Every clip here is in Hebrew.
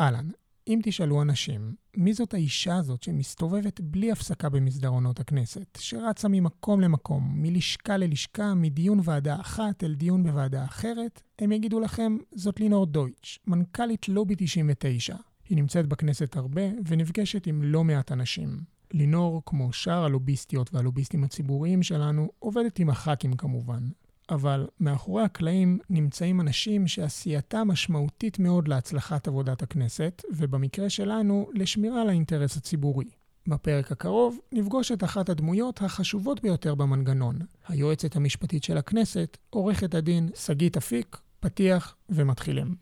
אהלן, אם תשאלו אנשים, מי זאת האישה הזאת שמסתובבת בלי הפסקה במסדרונות הכנסת, שרצה ממקום למקום, מלשכה ללשכה, מדיון ועדה אחת אל דיון בוועדה אחרת, הם יגידו לכם, זאת לינור דויטש, מנכ"לית לובי 99. היא נמצאת בכנסת הרבה ונפגשת עם לא מעט אנשים. לינור, כמו שאר הלוביסטיות והלוביסטים הציבוריים שלנו, עובדת עם הח"כים כמובן, אבל מאחורי הקלעים נמצאים אנשים שעשייתם משמעותית מאוד להצלחת עבודת הכנסת, ובמקרה שלנו, לשמירה על האינטרס הציבורי. בפרק הקרוב נפגוש את אחת הדמויות החשובות ביותר במנגנון, היועצת המשפטית של הכנסת, עורכת הדין שגית אפיק, פתיח ומתחילים.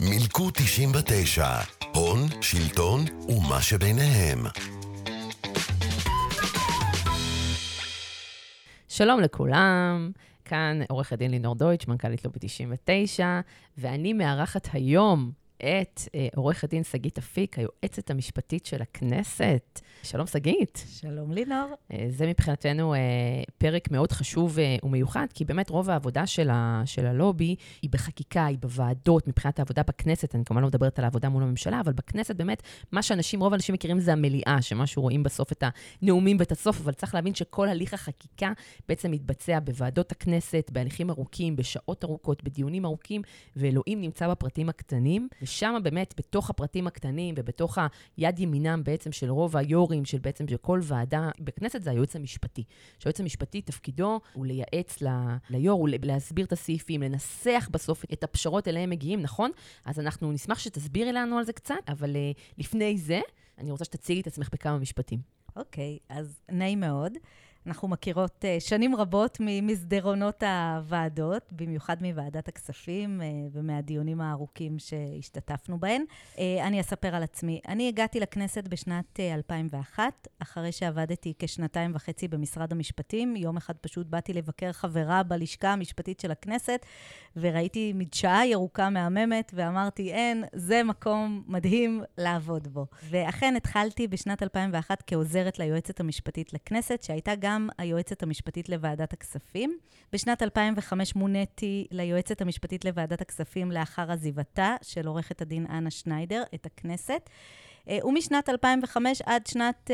מילקו 99, הון, שלטון ומה שביניהם. שלום לכולם, כאן עורכת דין לינור דויטש, מנכ"לית לובי 99, ואני מארחת היום את אה, עורכת דין שגית אפיק, היועצת המשפטית של הכנסת. שלום, שגית. שלום, לינור. אה, זה מבחינתנו אה, פרק מאוד חשוב ומיוחד, כי באמת רוב העבודה של, ה, של הלובי היא בחקיקה, היא בוועדות, מבחינת העבודה בכנסת. אני כמובן לא מדברת על העבודה מול הממשלה, אבל בכנסת באמת, מה שאנשים, רוב האנשים מכירים זה המליאה, שמה שרואים בסוף את הנאומים ואת הסוף, אבל צריך להבין שכל הליך החקיקה בעצם מתבצע בוועדות הכנסת, בהליכים ארוכים, בשעות ארוכות, בדיונים ארוכים, ואלוהים נמצא בפרטים הקטנים. ושם באמת, בתוך הפרטים הקטנים ובתוך היד ימינם בעצם של רוב היו"רים, של בעצם של כל ועדה בכנסת, זה היועץ המשפטי. שהיועץ המשפטי, תפקידו הוא לייעץ ל- ליו"ר, הוא להסביר את הסעיפים, לנסח בסוף את הפשרות אליהם מגיעים, נכון? אז אנחנו נשמח שתסבירי לנו על זה קצת, אבל uh, לפני זה, אני רוצה שתציגי את עצמך בכמה משפטים. אוקיי, okay, אז נעים מאוד. אנחנו מכירות uh, שנים רבות ממסדרונות הוועדות, במיוחד מוועדת הכספים uh, ומהדיונים הארוכים שהשתתפנו בהם. Uh, אני אספר על עצמי. אני הגעתי לכנסת בשנת uh, 2001, אחרי שעבדתי כשנתיים וחצי במשרד המשפטים. יום אחד פשוט באתי לבקר חברה בלשכה המשפטית של הכנסת, וראיתי מדשאה ירוקה מהממת, ואמרתי, אין, זה מקום מדהים לעבוד בו. ואכן התחלתי בשנת 2001 כעוזרת ליועצת המשפטית לכנסת, שהייתה גם... גם היועצת המשפטית לוועדת הכספים. בשנת 2005 מוניתי ליועצת המשפטית לוועדת הכספים לאחר עזיבתה של עורכת הדין אנה שניידר את הכנסת. אה, ומשנת 2005 עד שנת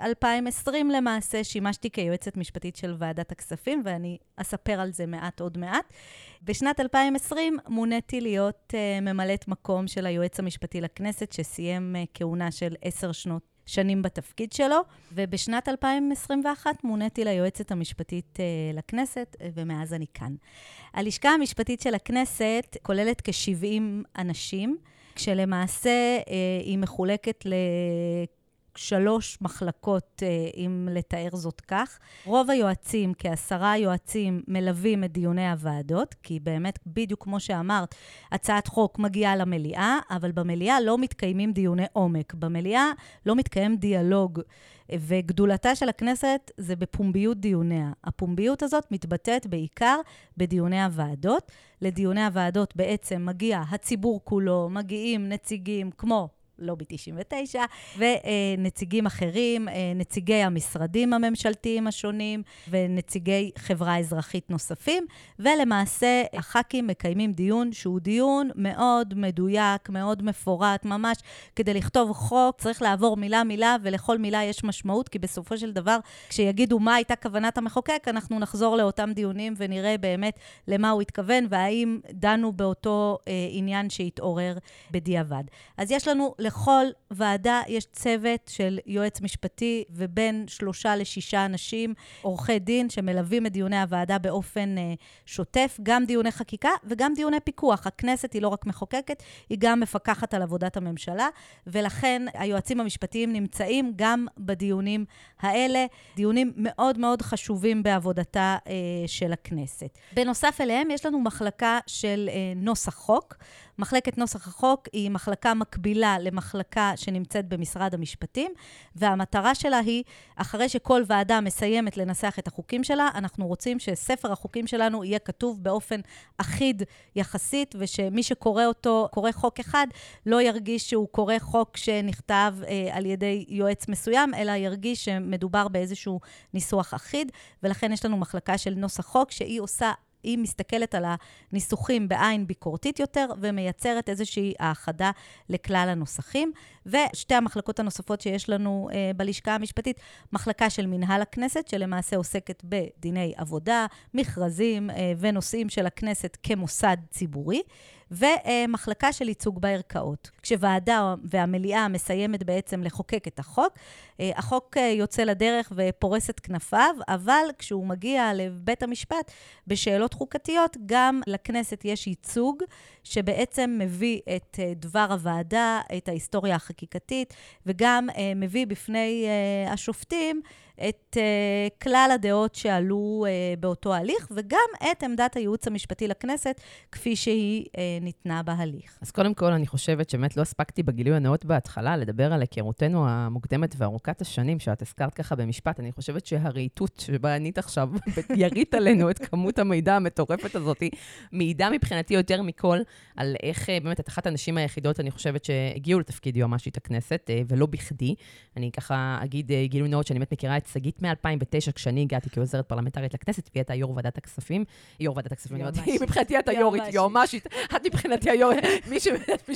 2020 אה, למעשה שימשתי כיועצת משפטית של ועדת הכספים, ואני אספר על זה מעט עוד מעט. בשנת 2020 מוניתי להיות uh, ממלאת מקום של היועץ המשפטי לכנסת, שסיים כהונה של עשר שנות שנים בתפקיד שלו, ובשנת 2021 מוניתי ליועצת המשפטית uh, לכנסת, uh, ומאז אני כאן. הלשכה המשפטית של הכנסת כוללת כ-70 אנשים, כשלמעשה uh, היא מחולקת ל... שלוש מחלקות, אה, אם לתאר זאת כך. רוב היועצים, כעשרה יועצים, מלווים את דיוני הוועדות, כי באמת, בדיוק כמו שאמרת, הצעת חוק מגיעה למליאה, אבל במליאה לא מתקיימים דיוני עומק. במליאה לא מתקיים דיאלוג. וגדולתה של הכנסת זה בפומביות דיוניה. הפומביות הזאת מתבטאת בעיקר בדיוני הוועדות. לדיוני הוועדות בעצם מגיע הציבור כולו, מגיעים נציגים כמו לובי 99, ונציגים אחרים, אה, נציגי המשרדים הממשלתיים השונים ונציגי חברה אזרחית נוספים, ולמעשה הח"כים מקיימים דיון שהוא דיון מאוד מדויק, מאוד מפורט, ממש כדי לכתוב חוק צריך לעבור מילה-מילה, ולכל מילה יש משמעות, כי בסופו של דבר, כשיגידו מה הייתה כוונת המחוקק, אנחנו נחזור לאותם דיונים ונראה באמת למה הוא התכוון, והאם דנו באותו אה, עניין שהתעורר בדיעבד. אז יש לנו לכל ועדה יש צוות של יועץ משפטי ובין שלושה לשישה אנשים, עורכי דין, שמלווים את דיוני הוועדה באופן uh, שוטף, גם דיוני חקיקה וגם דיוני פיקוח. הכנסת היא לא רק מחוקקת, היא גם מפקחת על עבודת הממשלה, ולכן היועצים המשפטיים נמצאים גם בדיונים האלה, דיונים מאוד מאוד חשובים בעבודתה uh, של הכנסת. בנוסף אליהם, יש לנו מחלקה של uh, נוסח חוק. מחלקת נוסח החוק היא מחלקה מקבילה למחלקה שנמצאת במשרד המשפטים, והמטרה שלה היא, אחרי שכל ועדה מסיימת לנסח את החוקים שלה, אנחנו רוצים שספר החוקים שלנו יהיה כתוב באופן אחיד יחסית, ושמי שקורא אותו, קורא חוק אחד, לא ירגיש שהוא קורא חוק שנכתב אה, על ידי יועץ מסוים, אלא ירגיש שמדובר באיזשהו ניסוח אחיד, ולכן יש לנו מחלקה של נוסח חוק שהיא עושה היא מסתכלת על הניסוחים בעין ביקורתית יותר ומייצרת איזושהי האחדה לכלל הנוסחים. ושתי המחלקות הנוספות שיש לנו אה, בלשכה המשפטית, מחלקה של מנהל הכנסת, שלמעשה עוסקת בדיני עבודה, מכרזים אה, ונושאים של הכנסת כמוסד ציבורי. ומחלקה של ייצוג בערכאות. כשוועדה והמליאה מסיימת בעצם לחוקק את החוק, אה, החוק אה, יוצא לדרך ופורס את כנפיו, אבל כשהוא מגיע לבית המשפט בשאלות חוקתיות, גם לכנסת יש ייצוג שבעצם מביא את אה, דבר הוועדה, את ההיסטוריה החקיקתית, וגם מביא בפני השופטים את uh, כלל הדעות שעלו uh, באותו הליך, וגם את עמדת הייעוץ המשפטי לכנסת, כפי שהיא uh, ניתנה בהליך. אז קודם כל, אני חושבת שבאמת לא הספקתי בגילוי הנאות בהתחלה לדבר על היכרותנו המוקדמת וארוכת השנים, שאת הזכרת ככה במשפט. אני חושבת שהרהיטות שבה ענית עכשיו, ירית עלינו את כמות המידע המטורפת הזאת, מעידה מבחינתי יותר מכל על איך באמת את אחת הנשים היחידות, אני חושבת, שהגיעו לתפקיד יועמ"שית הכנסת, ולא בכדי. אני ככה אגיד גילוי נאות שאני באמת מכירה את שגית מ-2009, כשאני הגעתי כעוזרת פרלמנטרית לכנסת, והיא הייתה יו"ר ועדת הכספים. יו"ר ועדת הכספים, היא מבחינתי את היו"רית, יועמ"שית. את מבחינתי היו"רית, מי ש...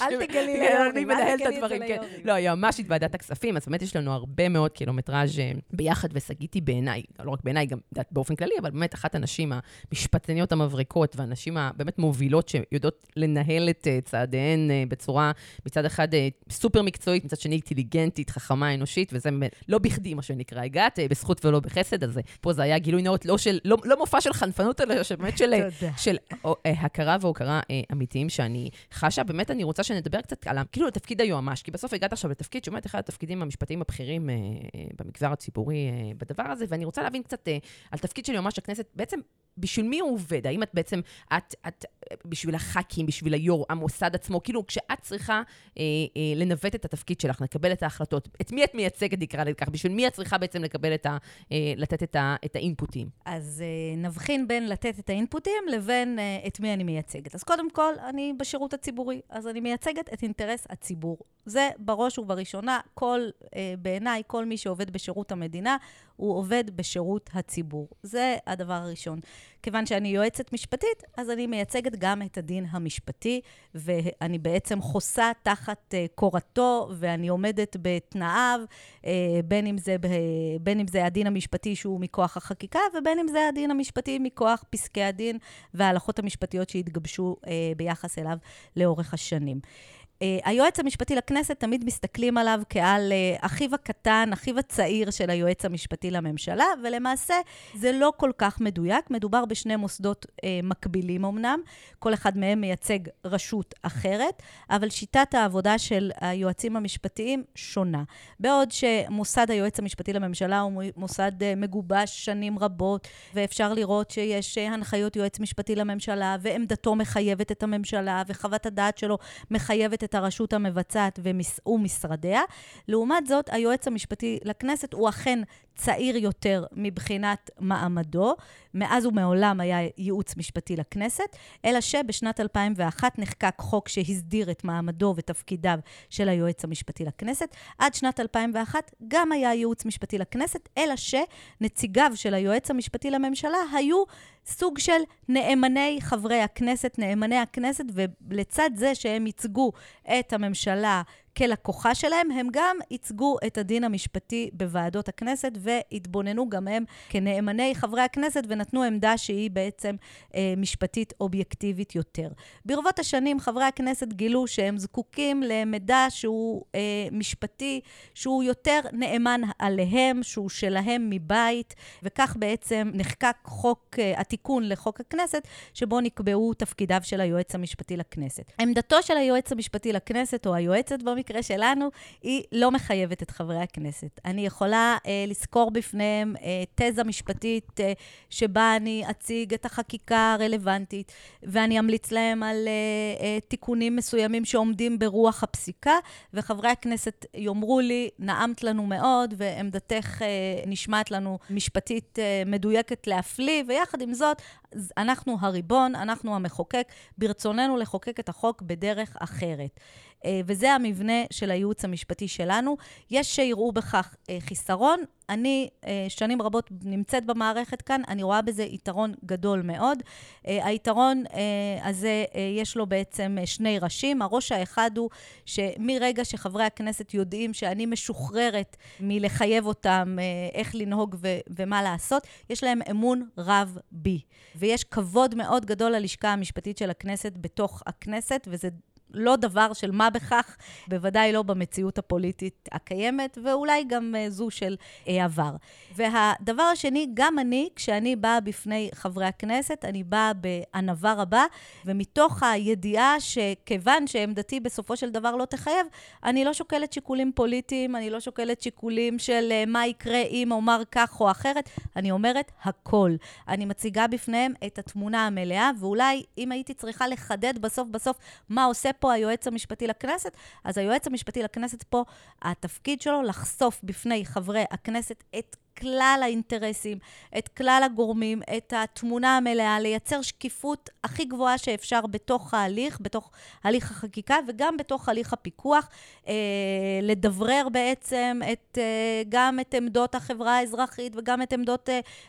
אל תגלי ליו"רים, אני מנהלת את הדברים, כן. לא, יועמ"שית ועדת הכספים, אז באמת יש לנו הרבה מאוד קילומטראז' אה, ביחד, ושגית היא בעיניי, לא רק בעיניי, גם באופן כללי, אבל באמת אחת הנשים המשפטניות המבריקות, והנשים הבאמת מובילות שיודעות לנהל את אה, צעדיהן אה, בצורה, מצד אחד סופר מקצועית, מצד שני אינטליגנטית, חכמה, אנושית, וזה לא בכדי, מה שנקרא. הגעת בזכות ולא בחסד, אז פה זה היה גילוי נאות, לא, של, לא, לא מופע של חנפנות, אלא שבאמת של, של או, אה, הכרה והוקרה אה, אמיתיים שאני חשה. באמת, אני רוצה שנדבר קצת על, כאילו, לתפקיד היועמ"ש, כי בסוף הגעת עכשיו לתפקיד שבאמת אחד התפקידים המשפטיים הבכירים אה, אה, במגזר הציבורי אה, בדבר הזה, ואני רוצה להבין קצת אה, על תפקיד של יועמ"ש הכנסת, בעצם בשביל מי הוא עובד? האם את בעצם, את, את בשביל הח"כים, בשביל היו"ר, המוסד עצמו, כאילו כשאת צריכה אה, אה, לנווט את התפקיד שלך, לקבל את ההחלטות, את מי את מייצגת, נקרא לזה ככה, בשביל מי את צריכה בעצם לקבל את ה... אה, לתת את, ה, את האינפוטים? אז אה, נבחין בין לתת את האינפוטים לבין אה, את מי אני מייצגת. אז קודם כל, אני בשירות הציבורי, אז אני מייצגת את אינטרס הציבור. זה בראש ובראשונה, כל, אה, בעיניי, כל מי שעובד בשירות המדינה, הוא עובד בשירות הציבור. זה הדבר הראשון. כיוון שאני יועצת משפטית, אז אני מייצגת גם את הדין המשפטי, ואני בעצם חוסה תחת uh, קורתו, ואני עומדת בתנאיו, uh, בין, אם זה, בין אם זה הדין המשפטי שהוא מכוח החקיקה, ובין אם זה הדין המשפטי מכוח פסקי הדין וההלכות המשפטיות שהתגבשו uh, ביחס אליו לאורך השנים. אה, היועץ המשפטי לכנסת, תמיד מסתכלים עליו כעל אה, אחיו הקטן, אחיו הצעיר של היועץ המשפטי לממשלה, ולמעשה זה לא כל כך מדויק. מדובר בשני מוסדות אה, מקבילים אמנם, כל אחד מהם מייצג רשות אחרת, אבל שיטת העבודה של היועצים המשפטיים שונה. בעוד שמוסד היועץ המשפטי לממשלה הוא מוסד מגובש שנים רבות, ואפשר לראות שיש הנחיות יועץ משפטי לממשלה, ועמדתו מחייבת את הממשלה, וחוות הדעת שלו מחייבת את את הרשות המבצעת ומשרדיה. לעומת זאת, היועץ המשפטי לכנסת הוא אכן צעיר יותר מבחינת מעמדו, מאז ומעולם היה ייעוץ משפטי לכנסת, אלא שבשנת 2001 נחקק חוק שהסדיר את מעמדו ותפקידיו של היועץ המשפטי לכנסת. עד שנת 2001 גם היה ייעוץ משפטי לכנסת, אלא שנציגיו של היועץ המשפטי לממשלה היו סוג של נאמני חברי הכנסת, נאמני הכנסת, ולצד זה שהם ייצגו את הממשלה כלקוחה שלהם, הם גם ייצגו את הדין המשפטי בוועדות הכנסת והתבוננו גם הם כנאמני חברי הכנסת ונתנו עמדה שהיא בעצם אה, משפטית אובייקטיבית יותר. ברבות השנים חברי הכנסת גילו שהם זקוקים למידע שהוא אה, משפטי, שהוא יותר נאמן עליהם, שהוא שלהם מבית, וכך בעצם נחקק חוק, אה, התיקון לחוק הכנסת, שבו נקבעו תפקידיו של היועץ המשפטי לכנסת. עמדתו של היועץ המשפטי לכנסת, או היועצת במקרה, במקרה שלנו, היא לא מחייבת את חברי הכנסת. אני יכולה אה, לסקור בפניהם אה, תזה משפטית אה, שבה אני אציג את החקיקה הרלוונטית, ואני אמליץ להם על אה, אה, תיקונים מסוימים שעומדים ברוח הפסיקה, וחברי הכנסת יאמרו לי, נעמת לנו מאוד, ועמדתך אה, נשמעת לנו משפטית אה, מדויקת להפליא, ויחד עם זאת, אנחנו הריבון, אנחנו המחוקק, ברצוננו לחוקק את החוק בדרך אחרת. אה, וזה המבנה של הייעוץ המשפטי שלנו. יש שיראו בכך אה, חיסרון, אני אה, שנים רבות נמצאת במערכת כאן, אני רואה בזה יתרון גדול מאוד. אה, היתרון אה, הזה, יש לו בעצם שני ראשים. הראש האחד הוא שמרגע שחברי הכנסת יודעים שאני משוחררת מלחייב אותם איך לנהוג ו- ומה לעשות, יש להם אמון רב בי. ויש כבוד מאוד גדול ללשכה המשפטית של הכנסת בתוך הכנסת, וזה לא דבר של מה בכך, בוודאי לא במציאות הפוליטית הקיימת, ואולי גם uh, זו של uh, עבר. והדבר השני, גם אני, כשאני באה בפני חברי הכנסת, אני באה בענווה רבה, ומתוך הידיעה שכיוון שעמדתי בסופו של דבר לא תחייב, אני לא שוקלת שיקולים פוליטיים, אני לא שוקלת שיקולים של uh, מה יקרה אם אומר כך או אחרת, אני אומרת הכל. אני מציגה בפניהם את התמונה המלאה, ואולי אם הייתי צריכה לחדד בסוף בסוף מה עושה פה היועץ המשפטי לכנסת, אז היועץ המשפטי לכנסת פה, התפקיד שלו לחשוף בפני חברי הכנסת את כלל האינטרסים, את כלל הגורמים, את התמונה המלאה, לייצר שקיפות הכי גבוהה שאפשר בתוך ההליך, בתוך הליך החקיקה וגם בתוך הליך הפיקוח, אה, לדברר בעצם את, אה, גם את עמדות החברה האזרחית וגם את עמדות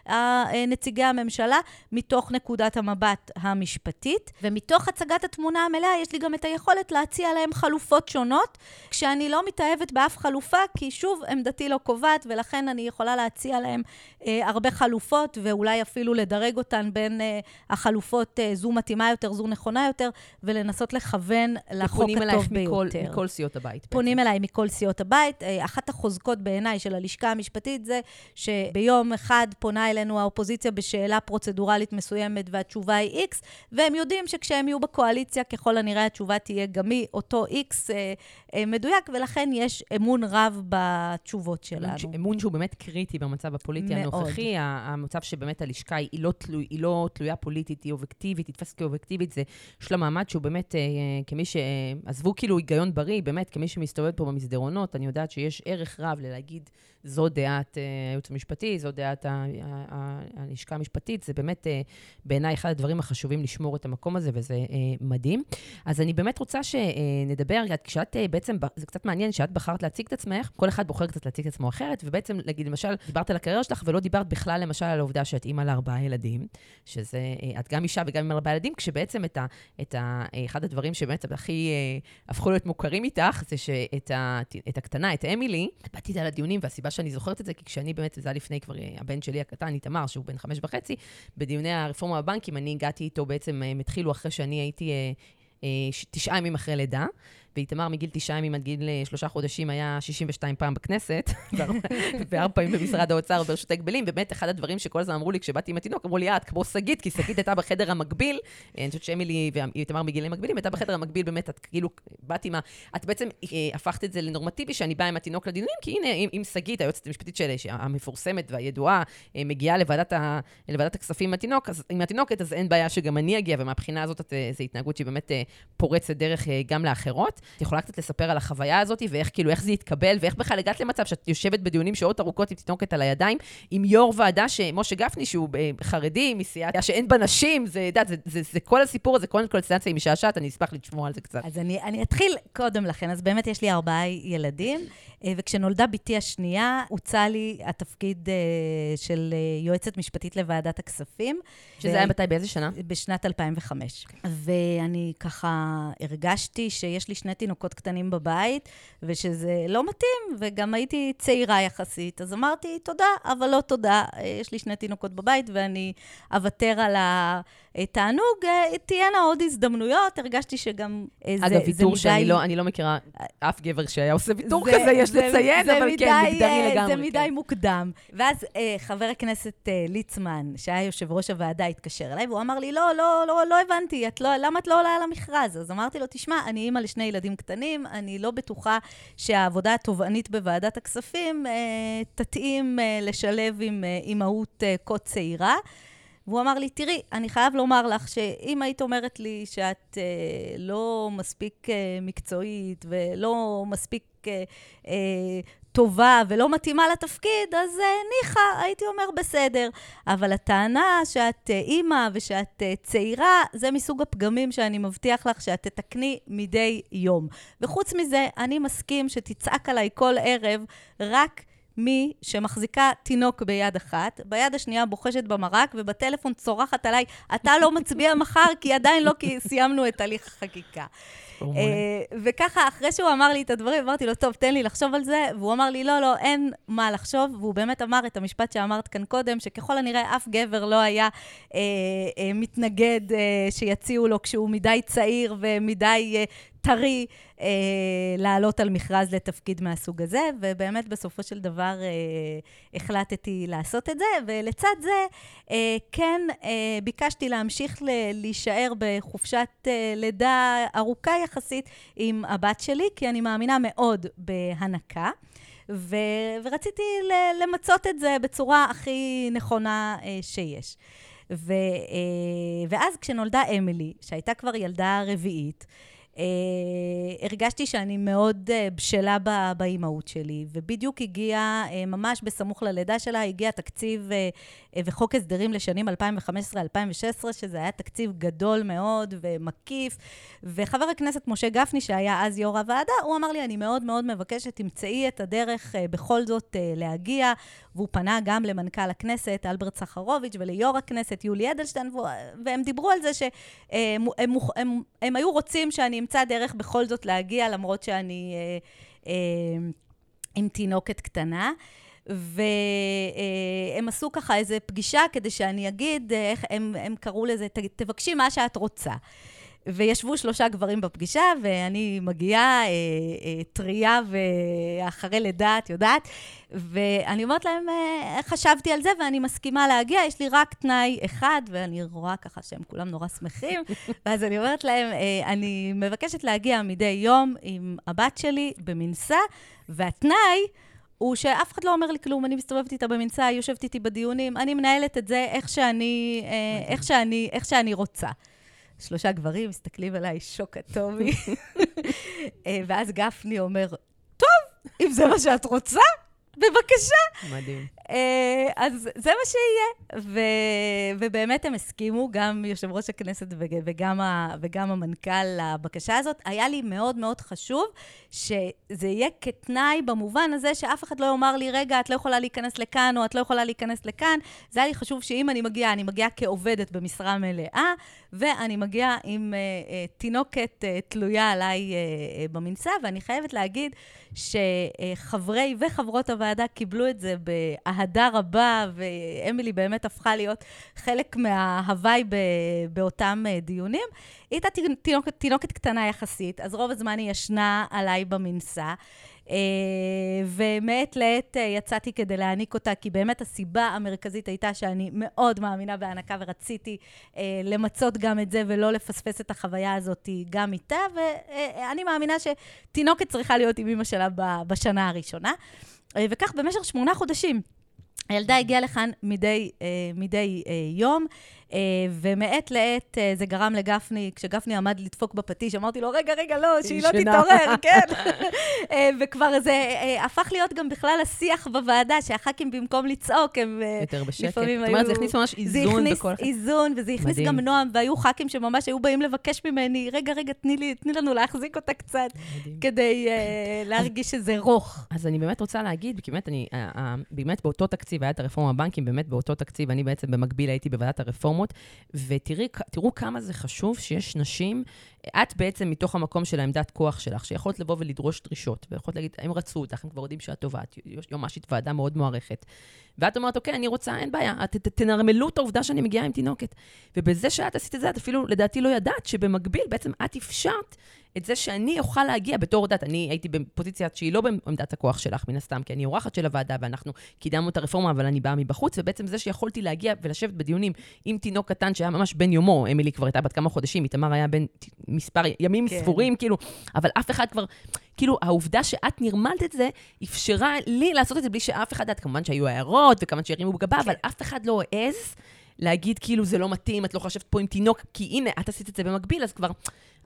אה, נציגי הממשלה, מתוך נקודת המבט המשפטית. ומתוך הצגת התמונה המלאה, יש לי גם את היכולת להציע להם חלופות שונות, כשאני לא מתאהבת באף חלופה, כי שוב, עמדתי לא קובעת, ולכן אני יכולה להציע... להציע להם אה, הרבה חלופות, ואולי אפילו לדרג אותן בין אה, החלופות, אה, זו מתאימה יותר, זו נכונה יותר, ולנסות לכוון לחוק הטוב ביותר. אלייך מכל סיעות הבית. פונים בעצם. אליי מכל סיעות הבית. אה, אחת החוזקות בעיניי של הלשכה המשפטית זה שביום אחד פונה אלינו האופוזיציה בשאלה פרוצדורלית מסוימת, והתשובה היא X, והם יודעים שכשהם יהיו בקואליציה, ככל הנראה התשובה תהיה גם היא אותו X אה, אה, מדויק, ולכן יש אמון רב בתשובות שלנו. אמון שהוא באמת קריטי במצב הפוליטי מאוד. הנוכחי, המצב שבאמת הלשכה היא לא, תלו, היא לא תלויה פוליטית, היא אובייקטיבית, היא תתפס כאובייקטיבית, זה, יש לה מעמד שהוא באמת, אה, כמי שעזבו כאילו היגיון בריא, באמת, כמי שמסתובב פה במסדרונות, אני יודעת שיש ערך רב ללהגיד, זו דעת אה, הייעוץ המשפטי, זו דעת הלשכה המשפטית, זה באמת אה, בעיניי אחד הדברים החשובים לשמור את המקום הזה, וזה אה, מדהים. אז אני באמת רוצה שנדבר, כשאת בעצם, זה קצת מעניין שאת בחרת להציג את עצמך, כל אחד בוחר קצת להציג את עצמו אחרת, ובעצם, נגיד, למשל, דיברת על הקריירה שלך, ולא דיברת בכלל, למשל, על העובדה שאת אימא לארבעה ילדים, שזה, את גם אישה וגם אימא לארבעה ילדים, כשבעצם את ה, את ה, אחד הדברים שבאמת הכי הפכו להיות מוכרים איתך, זה שאת ה, את הקטנה, את אמילי, באתי איתה לדיונים, והסיבה שאני זוכרת את זה, כי כשאני באמת, זה היה לפני כבר, הבן שלי הקטן, איתמר, שהוא בן חמש וחצי, בדיוני הרפורמה בבנקים, אני הגעתי איתו בעצם, הם התחילו אחרי שאני הייתי אה, אה, תשעה ימים אחרי לידה. ואיתמר מגיל תשעה ימים עד גיל אה, שלושה חודשים היה 62 פעם בכנסת, וארבע פעמים במשרד האוצר ברשות ההגבלים. באמת, אחד הדברים שכל הזמן אמרו לי כשבאתי עם התינוק, אמרו לי, אה, את כמו שגית, כי שגית הייתה בחדר המקביל. אה, אני חושבת שאמילי ואיתמר בגילים מקבילים, הייתה בחדר המקביל, באמת, את כאילו, באתי מה... את בעצם הפכת את זה לנורמטיבי, שאני באה עם התינוק לדיונים, כי הנה, אם שגית, היועצת המשפטית שלי, המפורסמת והידועה, מגיעה לוועדת, ה, לוועדת הכספים עם התינוק, אז, עם התינוקת, אז אין בעיה שגם אני אגיע, ומהבחינה הזאת, זו התנהגות שהיא באמת פורצת דרך גם לאחרות. את יכולה קצת לספר על החוויה הזאת, ואיך כאילו, איך זה התקבל, ואיך בכלל הגעת למצב שאת יושבת בדיונים שעות ארוכות עם תינוקת על הידיים, עם יו"ר ועדה, שמשה גפני, שהוא אה, חרדי, מסיעת שאין בה נשים, זה, יודעת, זה, זה, זה, זה כל הסיפור הזה, כל סטנציה היא משעשעת, אני אשמח לשמוע על זה קצת. אז אני, אני אתחיל קודם לכן. אז באמת יש לי ארבעה ילדים, אה, וכשנולדה בתי השנייה, הוצע לי התפקיד אה, של יועצת משפטית לוועדת הכספים. שזה ו... היה מתי, באיזה שנה? בשנת 2005. ואני ככה הרגשתי שיש לי שני תינוקות תינוקות קטנים בבית, ושזה לא מתאים, וגם הייתי צעירה יחסית. אז אמרתי, תודה, אבל לא תודה. יש לי שני תינוקות בבית, ואני אוותר על התענוג. תהיינה עוד הזדמנויות, הרגשתי שגם אה, זה, אגב, ויתור שאני לא, אני לא מכירה אף גבר שהיה עושה ויתור זה, כזה, יש זה, לציין, זה אבל מדי, כן, מגדרי אה, לגמרי. זה מדי כן. מוקדם. ואז אה, חבר הכנסת אה, ליצמן, שהיה יושב ראש הוועדה, התקשר אליי, והוא אמר לי, לא, לא, לא, לא הבנתי, את לא, למה את לא עולה על המכרז? אז אמרתי לו, תשמע, אני אימא לשני ילדים קטנים. אני לא בטוחה שהעבודה התובענית בוועדת הכספים אה, תתאים אה, לשלב עם אה, אימהות אה, כה צעירה. והוא אמר לי, תראי, אני חייב לומר לך שאם היית אומרת לי שאת אה, לא מספיק אה, מקצועית ולא מספיק אה, אה, טובה ולא מתאימה לתפקיד, אז אה, ניחא, הייתי אומר בסדר. אבל הטענה שאת אה, אימא ושאת אה, צעירה, זה מסוג הפגמים שאני מבטיח לך שאת תתקני מדי יום. וחוץ מזה, אני מסכים שתצעק עליי כל ערב רק... מי שמחזיקה תינוק ביד אחת, ביד השנייה בוחשת במרק, ובטלפון צורחת עליי, אתה לא מצביע מחר, כי עדיין לא כי סיימנו את הליך החקיקה. אה, וככה, אחרי שהוא אמר לי את הדברים, אמרתי לו, טוב, תן לי לחשוב על זה, והוא אמר לי, לא, לא, אין מה לחשוב, והוא באמת אמר את המשפט שאמרת כאן קודם, שככל הנראה אף גבר לא היה אה, אה, מתנגד אה, שיציעו לו כשהוא מדי צעיר ומדי אה, טרי אה, לעלות על מכרז לתפקיד מהסוג הזה, ובאמת בסופו של דבר אה, החלטתי לעשות את זה, ולצד זה אה, כן אה, ביקשתי להמשיך ל- להישאר בחופשת אה, לידה ארוכה יחסית עם הבת שלי, כי אני מאמינה מאוד בהנקה. ו- ורציתי ל- למצות את זה בצורה הכי נכונה אה, שיש. ו- אה, ואז כשנולדה אמילי, שהייתה כבר ילדה רביעית, הרגשתי שאני מאוד אה, בשלה באימהות שלי, ובדיוק הגיע, אה, ממש בסמוך ללידה שלה, הגיע תקציב אה, אה, וחוק הסדרים לשנים 2015-2016, שזה היה תקציב גדול מאוד ומקיף, וחבר הכנסת משה גפני, שהיה אז יו"ר הוועדה, הוא אמר לי, אני מאוד מאוד מבקש שתמצאי את הדרך אה, בכל זאת אה, להגיע, והוא פנה גם למנכ"ל הכנסת, אלברט סחרוביץ', וליו"ר הכנסת, יולי אדלשטיין, והם דיברו על זה שהם הם, הם, הם, הם היו רוצים שאני אמצא דרך בכל זאת להגיע, למרות שאני אה, אה, עם תינוקת קטנה. והם עשו ככה איזו פגישה כדי שאני אגיד, איך הם, הם קראו לזה, תבקשי מה שאת רוצה. וישבו שלושה גברים בפגישה, ואני מגיעה אה, אה, טריה ואחרי לידה, את יודעת, ואני אומרת להם, אה, חשבתי על זה ואני מסכימה להגיע, יש לי רק תנאי אחד, ואני רואה ככה שהם כולם נורא שמחים, ואז אני אומרת להם, אה, אני מבקשת להגיע מדי יום עם הבת שלי במנסה, והתנאי... הוא שאף אחד לא אומר לי כלום, אני מסתובבת איתה במנסה, היא יושבת איתי בדיונים, אני מנהלת את זה איך שאני, אה, איך שאני, איך שאני רוצה. שלושה גברים מסתכלים עליי, שוק אטומי. אה, ואז גפני אומר, טוב, אם זה מה שאת רוצה, בבקשה. מדהים. אה, אז זה מה שיהיה. ו, ובאמת הם הסכימו, גם יושב ראש הכנסת וגם, ה, וגם המנכ"ל לבקשה הזאת. היה לי מאוד מאוד חשוב שזה יהיה כתנאי במובן הזה שאף אחד לא יאמר לי, רגע, את לא יכולה להיכנס לכאן או את לא יכולה להיכנס לכאן. זה היה לי חשוב שאם אני מגיעה, אני מגיעה כעובדת במשרה מלאה, ואני מגיעה עם uh, uh, תינוקת uh, תלויה עליי uh, uh, במנסה, ואני חייבת להגיד שחברי וחברות הוועדה קיבלו את זה באהדה רבה, ואמילי באמת הפכה להיות חלק מההוואי באותם uh, דיונים. היא הייתה תינוקת, תינוקת קטנה יחסית, אז רוב הזמן היא ישנה עליי במנסה. אה, ומעת לעת אה, יצאתי כדי להעניק אותה, כי באמת הסיבה המרכזית הייתה שאני מאוד מאמינה בהענקה ורציתי אה, למצות גם את זה ולא לפספס את החוויה הזאת גם איתה, ואני מאמינה שתינוקת צריכה להיות עם אמא שלה בשנה הראשונה. וכך במשך שמונה חודשים. הילדה הגיעה לכאן מדי, מדי יום. אה, ומעת לעת אה, זה גרם לגפני, כשגפני עמד לדפוק בפטיש, אמרתי לו, רגע, רגע, לא, שהיא לא תתעורר, כן. אה, וכבר זה הפך להיות גם בכלל השיח בוועדה, שהח"כים במקום לצעוק, הם יותר בשקט. לפעמים היו... זאת אומרת, זה הכניס ממש איזון בכל... זה הכניס איזון, וזה הכניס גם נועם, והיו ח"כים שממש היו באים לבקש ממני, רגע, רגע, תני, לנו להחזיק אותה קצת, כדי להרגיש שזה רוך. אז אני באמת רוצה להגיד, כי באמת, אני, באמת באותו תקציב, היה את הרפורמה בבנקים, באמת באותו תקציב, אני בעצם במקביל הייתי בוועדת הרפורמות. הרפורמות, ותראו כמה זה חשוב שיש נשים, את בעצם מתוך המקום של העמדת כוח שלך, שיכולת לבוא ולדרוש דרישות, ויכולת להגיד, הם רצו אותך, הם כבר יודעים שאת טובה, את יועמשית ועדה מאוד מוערכת. ואת אומרת, אוקיי, אני רוצה, אין בעיה, ת, תנרמלו את העובדה שאני מגיעה עם תינוקת. ובזה שאת עשית את זה, את אפילו, לדעתי, לא ידעת שבמקביל, בעצם את אפשרת את זה שאני אוכל להגיע בתור דת. אני הייתי בפוזיציה שהיא לא בעמדת הכוח שלך, מן הסתם, כי אני אורחת של הוועדה, ואנחנו קידמנו את הרפורמה, אבל אני באה מבחוץ, ובעצם זה שיכולתי להגיע ולשבת בדיונים עם תינוק קטן שהיה ממש בן יומו, אמילי כבר הייתה בת כמה חודשים, איתמר היה בן מספר ימים כן. ספורים, כאילו, אבל אף אחד כבר... כאילו, העובדה שאת נרמלת את זה, אפשרה לי לעשות את זה בלי שאף אחד, כמובן שהיו הערות, וכמובן שהרימו בגבה, כן. אבל אף אחד לא העז להגיד, כאילו, זה לא מתאים, את לא חושבת פה עם תינוק, כי הנה, את עשית את זה במקביל, אז כבר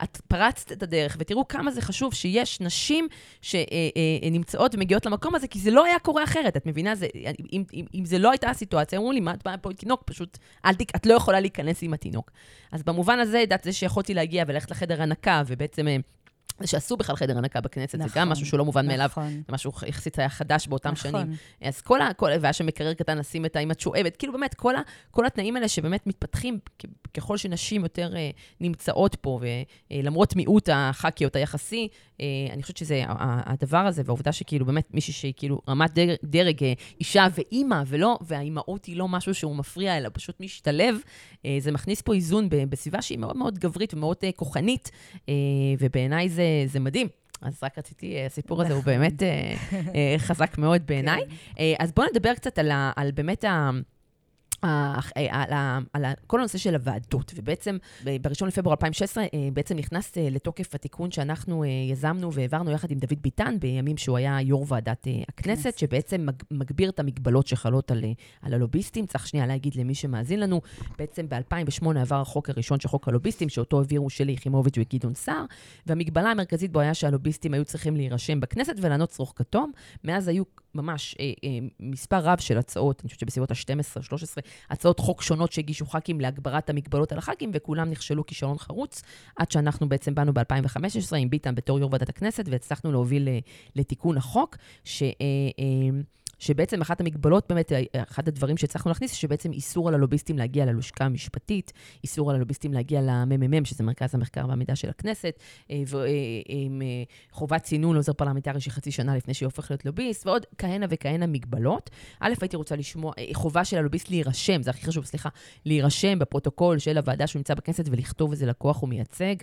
את פרצת את הדרך, ותראו כמה זה חשוב שיש נשים שנמצאות אה, אה, ומגיעות למקום הזה, כי זה לא היה קורה אחרת, את מבינה? זה, אם, אם, אם זה לא הייתה הסיטואציה, אמרו לי, מה את באה פה עם תינוק? פשוט, אל תק, את לא יכולה להיכנס עם התינוק. אז במובן הזה, את זה שיכולתי להגיע וללכת לחדר הנקה, ובעצם... אה, זה שעשו בכלל חדר הנקה בכנסת, נכון, זה גם נכון, משהו שהוא לא מובן מאליו. נכון. זה משהו יחסית היה חדש באותם נכון. שנים. אז כל ה... כל, והיה שם מקרר קטן לשים את האם את שואבת. כאילו באמת, כל, ה, כל התנאים האלה שבאמת מתפתחים ככל שנשים יותר אה, נמצאות פה, ולמרות מיעוט הח"כיות היחסי, אה, אני חושבת שזה הדבר הזה, והעובדה שכאילו באמת מישהי שהיא כאילו רמת דרג, דרג אה, אישה ואימא, ולא, והאימהות היא לא משהו שהוא מפריע, אלא פשוט משתלב, אה, זה מכניס פה איזון בסביבה שהיא מאוד מאוד גברית ומאוד אה, כוחנית, אה, ובעיניי זה, זה מדהים. אז רק רציתי, אה, הסיפור הזה הוא באמת אה, אה, חזק מאוד בעיניי. אה, אז בואו נדבר קצת על, על באמת ה... ה- על, ה- על ה- כל הנושא של הוועדות, ובעצם ב-1 לפברואר 2016 אה, בעצם נכנס אה, לתוקף התיקון שאנחנו אה, יזמנו והעברנו יחד עם דוד ביטן בימים שהוא היה יו"ר ועדת אה, הכנסת, כנסת. שבעצם מג- מגביר את המגבלות שחלות על, אה, על הלוביסטים. צריך שנייה להגיד למי שמאזין לנו, בעצם ב-2008 עבר החוק הראשון של חוק הלוביסטים, שאותו העבירו שלי יחימוביץ' וגדעון סער, והמגבלה המרכזית בו היה שהלוביסטים היו צריכים להירשם בכנסת ולענות צרוך כתום. מאז היו ממש אה, אה, מספר רב של הצעות, אני חושבת שבסביבות ה-12-13, הצעות חוק שונות שהגישו ח"כים להגברת המגבלות על הח"כים, וכולם נכשלו כישלון חרוץ, עד שאנחנו בעצם באנו ב-2015 עם ביטן בתור יו"ר ועדת הכנסת, והצלחנו להוביל אה, לתיקון החוק, ש... אה, אה, שבעצם אחת המגבלות, באמת, אה, אחד הדברים שהצלחנו להכניס, שבעצם איסור על הלוביסטים להגיע ללשכה המשפטית, איסור על הלוביסטים להגיע לממ"מ, שזה מרכז המחקר והמידע של הכנסת, אה, ועם אה, חובת צינון לעוזר פרלמנטרי של חצי שנה לפני שהוא הופך להיות לוביסט, ועוד כהנה וכהנה מגבלות. א', הייתי רוצה לשמוע, אה, חובה של הלוביסט להירשם, זה הכי חשוב, סליחה, להירשם בפרוטוקול של הוועדה שהוא נמצא בכנסת ולכתוב איזה לקוח הוא מייצג.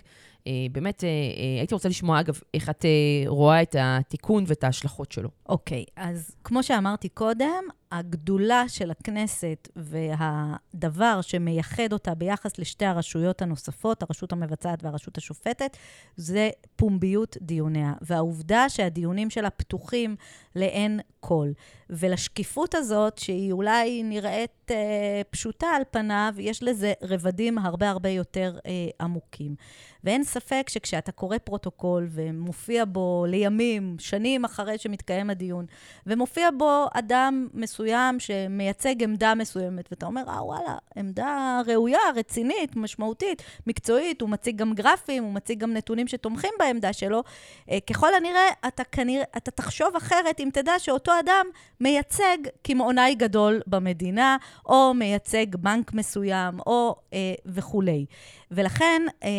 אה, באמת, אה, אה, הייתי רוצה לשמוע, אגב, איך את אה, רואה את התיקון ואת ההשלכות שלו. אוקיי, אז כמו שאמרתי קודם, הגדולה של הכנסת והדבר שמייחד אותה ביחס לשתי הרשויות הנוספות, הרשות המבצעת והרשות השופטת, זה פומביות דיוניה. והעובדה שהדיונים שלה פתוחים לעין כל. ולשקיפות הזאת, שהיא אולי נראית אה, פשוטה על פניו, יש לזה רבדים הרבה הרבה יותר אה, עמוקים. ואין ספק שכשאתה קורא פרוטוקול ומופיע בו לימים, שנים אחרי שמתקיים הדיון, ומופיע בו אדם מסוים שמייצג עמדה מסוימת, ואתה אומר, אה, וואלה, עמדה ראויה, רצינית, משמעותית, מקצועית, הוא מציג גם גרפים, הוא מציג גם נתונים שתומכים בעמדה שלו, אה, ככל הנראה, אתה כנראה, אתה תחשוב אחרת אם תדע שאותו אדם מייצג קמעונאי גדול במדינה, או מייצג בנק מסוים, או אה, וכולי. ולכן אה,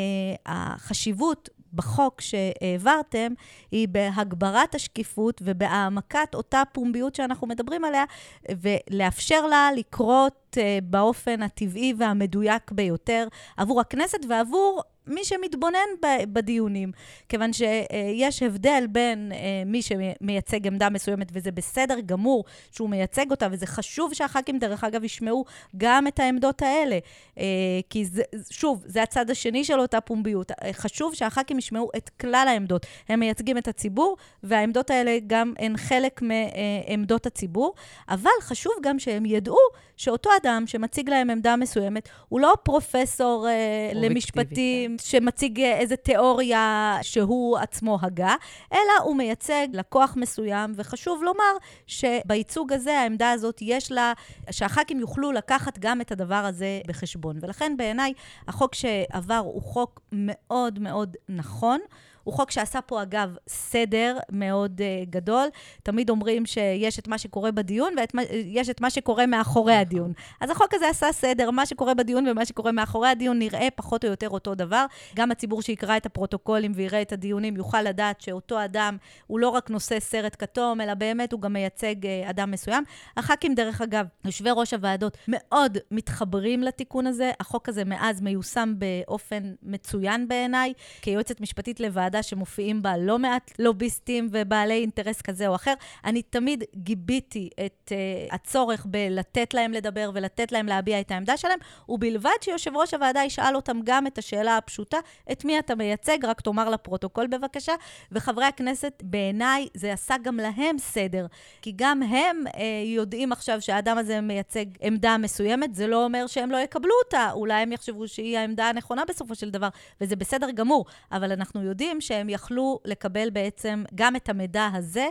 החשיבות בחוק שהעברתם היא בהגברת השקיפות ובהעמקת אותה פומביות שאנחנו מדברים עליה, ולאפשר לה לקרות אה, באופן הטבעי והמדויק ביותר עבור הכנסת ועבור מי שמתבונן בדיונים. כיוון שיש הבדל בין אה, מי שמייצג עמדה מסוימת, וזה בסדר גמור שהוא מייצג אותה, וזה חשוב שהח"כים, דרך אגב, ישמעו גם את העמדות האלה. אה, כי זה, שוב, זה הצד השני של אותה פומביות. אה, חשוב שהח"כים ישמעו את כלל העמדות. הם מייצגים את הציבור, והעמדות האלה גם הן חלק מעמדות הציבור, אבל חשוב גם שהם ידעו שאותו אדם שמציג להם עמדה מסוימת, הוא לא פרופסור אה, למשפטים שמציג אה, איזה תיאוריה שהוא עצמו הגה, אלא הוא מייצג לקוח מסוים, וחשוב לומר שבייצוג הזה, העמדה הזאת, יש לה, שהח"כים יוכלו לקחת גם את הדבר הזה בחשבון. ולכן בעיניי החוק שעבר הוא חוק מאוד מאוד נכון. הוא חוק שעשה פה, אגב, סדר מאוד uh, גדול. תמיד אומרים שיש את מה שקורה בדיון ויש את מה שקורה מאחורי הדיון. אז החוק הזה עשה סדר, מה שקורה בדיון ומה שקורה מאחורי הדיון נראה פחות או יותר אותו דבר. גם הציבור שיקרא את הפרוטוקולים ויראה את הדיונים יוכל לדעת שאותו אדם הוא לא רק נושא סרט כתום, אלא באמת הוא גם מייצג uh, אדם מסוים. הח"כים, דרך אגב, יושבי ראש הוועדות, מאוד מתחברים לתיקון הזה. החוק הזה מאז מיושם באופן מצוין בעיניי. כיועצת משפטית לוועדה, שמופיעים בה לא מעט לוביסטים ובעלי אינטרס כזה או אחר. אני תמיד גיביתי את uh, הצורך בלתת להם לדבר ולתת להם להביע את העמדה שלהם, ובלבד שיושב ראש הוועדה ישאל אותם גם את השאלה הפשוטה, את מי אתה מייצג, רק תאמר לפרוטוקול בבקשה. וחברי הכנסת, בעיניי זה עשה גם להם סדר, כי גם הם uh, יודעים עכשיו שהאדם הזה מייצג עמדה מסוימת, זה לא אומר שהם לא יקבלו אותה, אולי הם יחשבו שהיא העמדה הנכונה בסופו של דבר, וזה בסדר גמור, אבל אנחנו יודעים שהם יכלו לקבל בעצם גם את המידע הזה,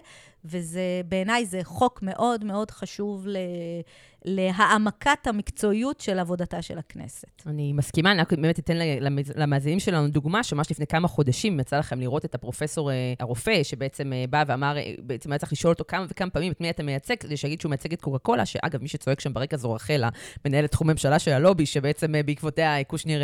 וזה, בעיניי זה חוק מאוד מאוד חשוב ל... להעמקת המקצועיות של עבודתה של הכנסת. אני מסכימה, אני רק באמת אתן למאזינים שלנו דוגמה, שממש לפני כמה חודשים יצא לכם לראות את הפרופסור אה, הרופא, שבעצם אה, בא ואמר, אה, בעצם היה צריך לשאול אותו כמה וכמה פעמים את מי אתה מייצג, כדי שיגיד שהוא מייצג את קוקה קולה, שאגב, מי שצועק שם ברקע זו רחלה, מנהלת תחום ממשלה של הלובי, שבעצם בעקבותיה קושניר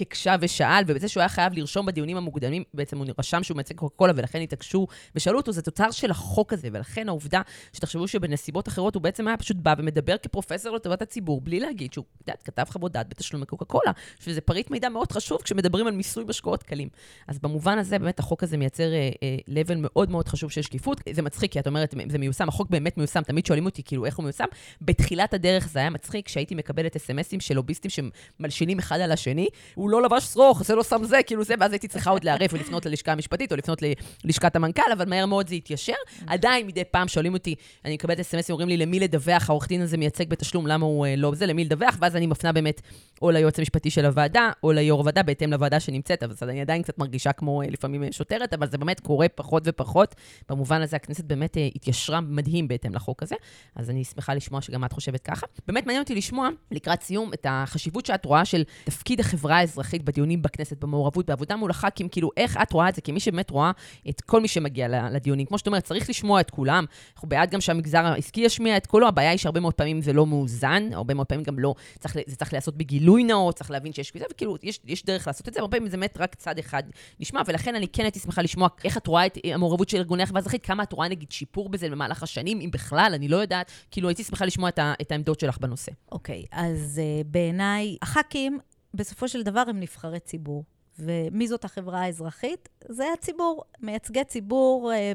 הקשה ושאל, ובזה שהוא היה חייב לרשום בדיונים המוקדמים, בעצם הוא רשם שהוא מייצג קוקה קולה, ולכן התעקשו ושאלו אותו, זה תוצר של החוק הזה, ולכן העובדה שתחשבו שבנסיבות אחרות הוא בעצם היה פשוט בא ומדבר פרופסור לטובת הציבור, בלי להגיד שהוא, את יודעת, כתב חוות דעת בתשלום לקוקה קולה, שזה פריט מידע מאוד חשוב כשמדברים על מיסוי משקאות קלים. אז במובן הזה, באמת, החוק הזה מייצר אה, אה, level מאוד מאוד חשוב של שקיפות. זה מצחיק, כי את אומרת, זה מיושם, החוק באמת מיושם, תמיד שואלים אותי, כאילו, איך הוא מיושם. בתחילת הדרך זה היה מצחיק, כשהייתי מקבלת אס.אם.אסים של לוביסטים שמלשינים אחד על השני, הוא לא לבש שרוך, זה לא שם זה, כאילו זה, ואז הייתי צריכה עוד לערף ולפנות ללשכה המשפטית או לפנות ללשכת המנכ"ל, אבל מהר מאוד זה התיישר. עדיין מדי פעם שואלים אותי, אני מקבלת אס.אם.אסים, אומרים לי, למי לדווח, העורך דין הזה מייצג בתשלום, למה הוא אה, לא זה, למי לדווח, ואז אני מפנה באמת או ליועץ המשפטי של הוועדה, או ליו"ר הוועדה, בהתאם לוועדה שנמצאת, אז אני עדיין קצת מרגישה כמו אה, לפעמים אה, שוטרת, אבל זה באמת קורה פחות ופחות. במובן הזה הכנסת באמת התיישרה מדהים בהתאם לחוק הזה, אז אני שמחה לשמוע שגם את חושבת ככה. באמת מעניין אותי לשמוע, לקראת סיום, את החשיבות שאת רואה של תפקיד החברה האזרחית בדיונים בכנסת, במעורבות, בעבודה מול הח"כים, כאילו, איך את רואה את זה כמי שבאמת רואה את כל מי שמגיע לדיונים. כמו שאת אומרת, צריך לשמוע את כולם. אנחנו בעד גם שהמגזר העסקי ישמיע את קולו, הבעיה היא שהרבה מאוד פעמים זה לא מאוזן, הרבה מאוד פעמים גם לא, צריך, זה צריך להיעשות בגילוי נאות, צריך להבין שיש כזה, וכאילו, יש, יש דרך לעשות את זה, הרבה פעמים זה באמת רק צד אחד נשמע, ולכן אני כן הייתי שמחה לשמוע איך את רואה את המעורבות של ארגוני החברה האזרחית, כמה את רואה נגיד שיפור בזה במהלך השנים, אם בכלל, אני לא יודעת, כאילו הייתי שמחה לשמוע את, ה, את העמדות שלך בנושא. אוקיי, okay, אז uh, בעיניי, הח"כים, בסופו של דבר הם נבחרי ציבור. ומי זאת החברה האזרחית? זה הציבור. מייצגי ציבור אה,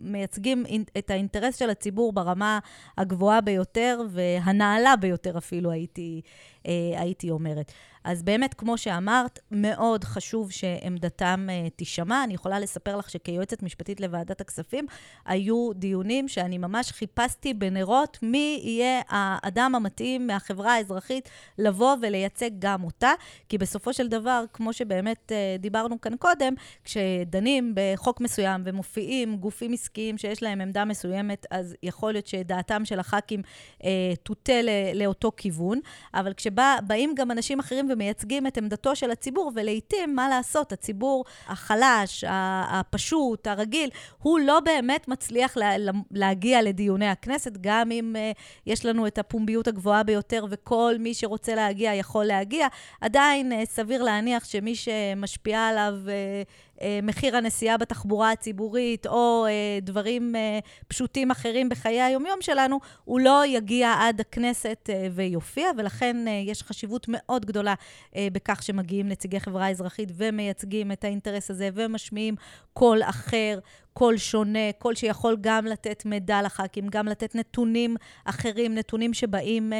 מייצגים את האינטרס של הציבור ברמה הגבוהה ביותר והנעלה ביותר אפילו, הייתי, אה, הייתי אומרת. אז באמת, כמו שאמרת, מאוד חשוב שעמדתם uh, תישמע. אני יכולה לספר לך שכיועצת משפטית לוועדת הכספים, היו דיונים שאני ממש חיפשתי בנרות מי יהיה האדם המתאים מהחברה האזרחית לבוא ולייצג גם אותה, כי בסופו של דבר, כמו שבאמת uh, דיברנו כאן קודם, כשדנים בחוק מסוים ומופיעים גופים עסקיים שיש להם עמדה מסוימת, אז יכול להיות שדעתם של הח"כים uh, תוטה לאותו כיוון, אבל כשבאים גם אנשים אחרים ומייצגים את עמדתו של הציבור, ולעיתים, מה לעשות, הציבור החלש, הפשוט, הרגיל, הוא לא באמת מצליח לה, להגיע לדיוני הכנסת, גם אם uh, יש לנו את הפומביות הגבוהה ביותר וכל מי שרוצה להגיע יכול להגיע, עדיין uh, סביר להניח שמי שמשפיעה עליו... Uh, מחיר הנסיעה בתחבורה הציבורית, או אה, דברים אה, פשוטים אחרים בחיי היומיום שלנו, הוא לא יגיע עד הכנסת ויופיע, ולכן יש חשיבות מאוד גדולה בכך שמגיעים נציגי חברה אזרחית ומייצגים את האינטרס הזה ומשמיעים קול אחר, קול שונה, קול שיכול גם לתת מידע לח"כים, גם לתת נתונים אחרים, נתונים שבאים אה,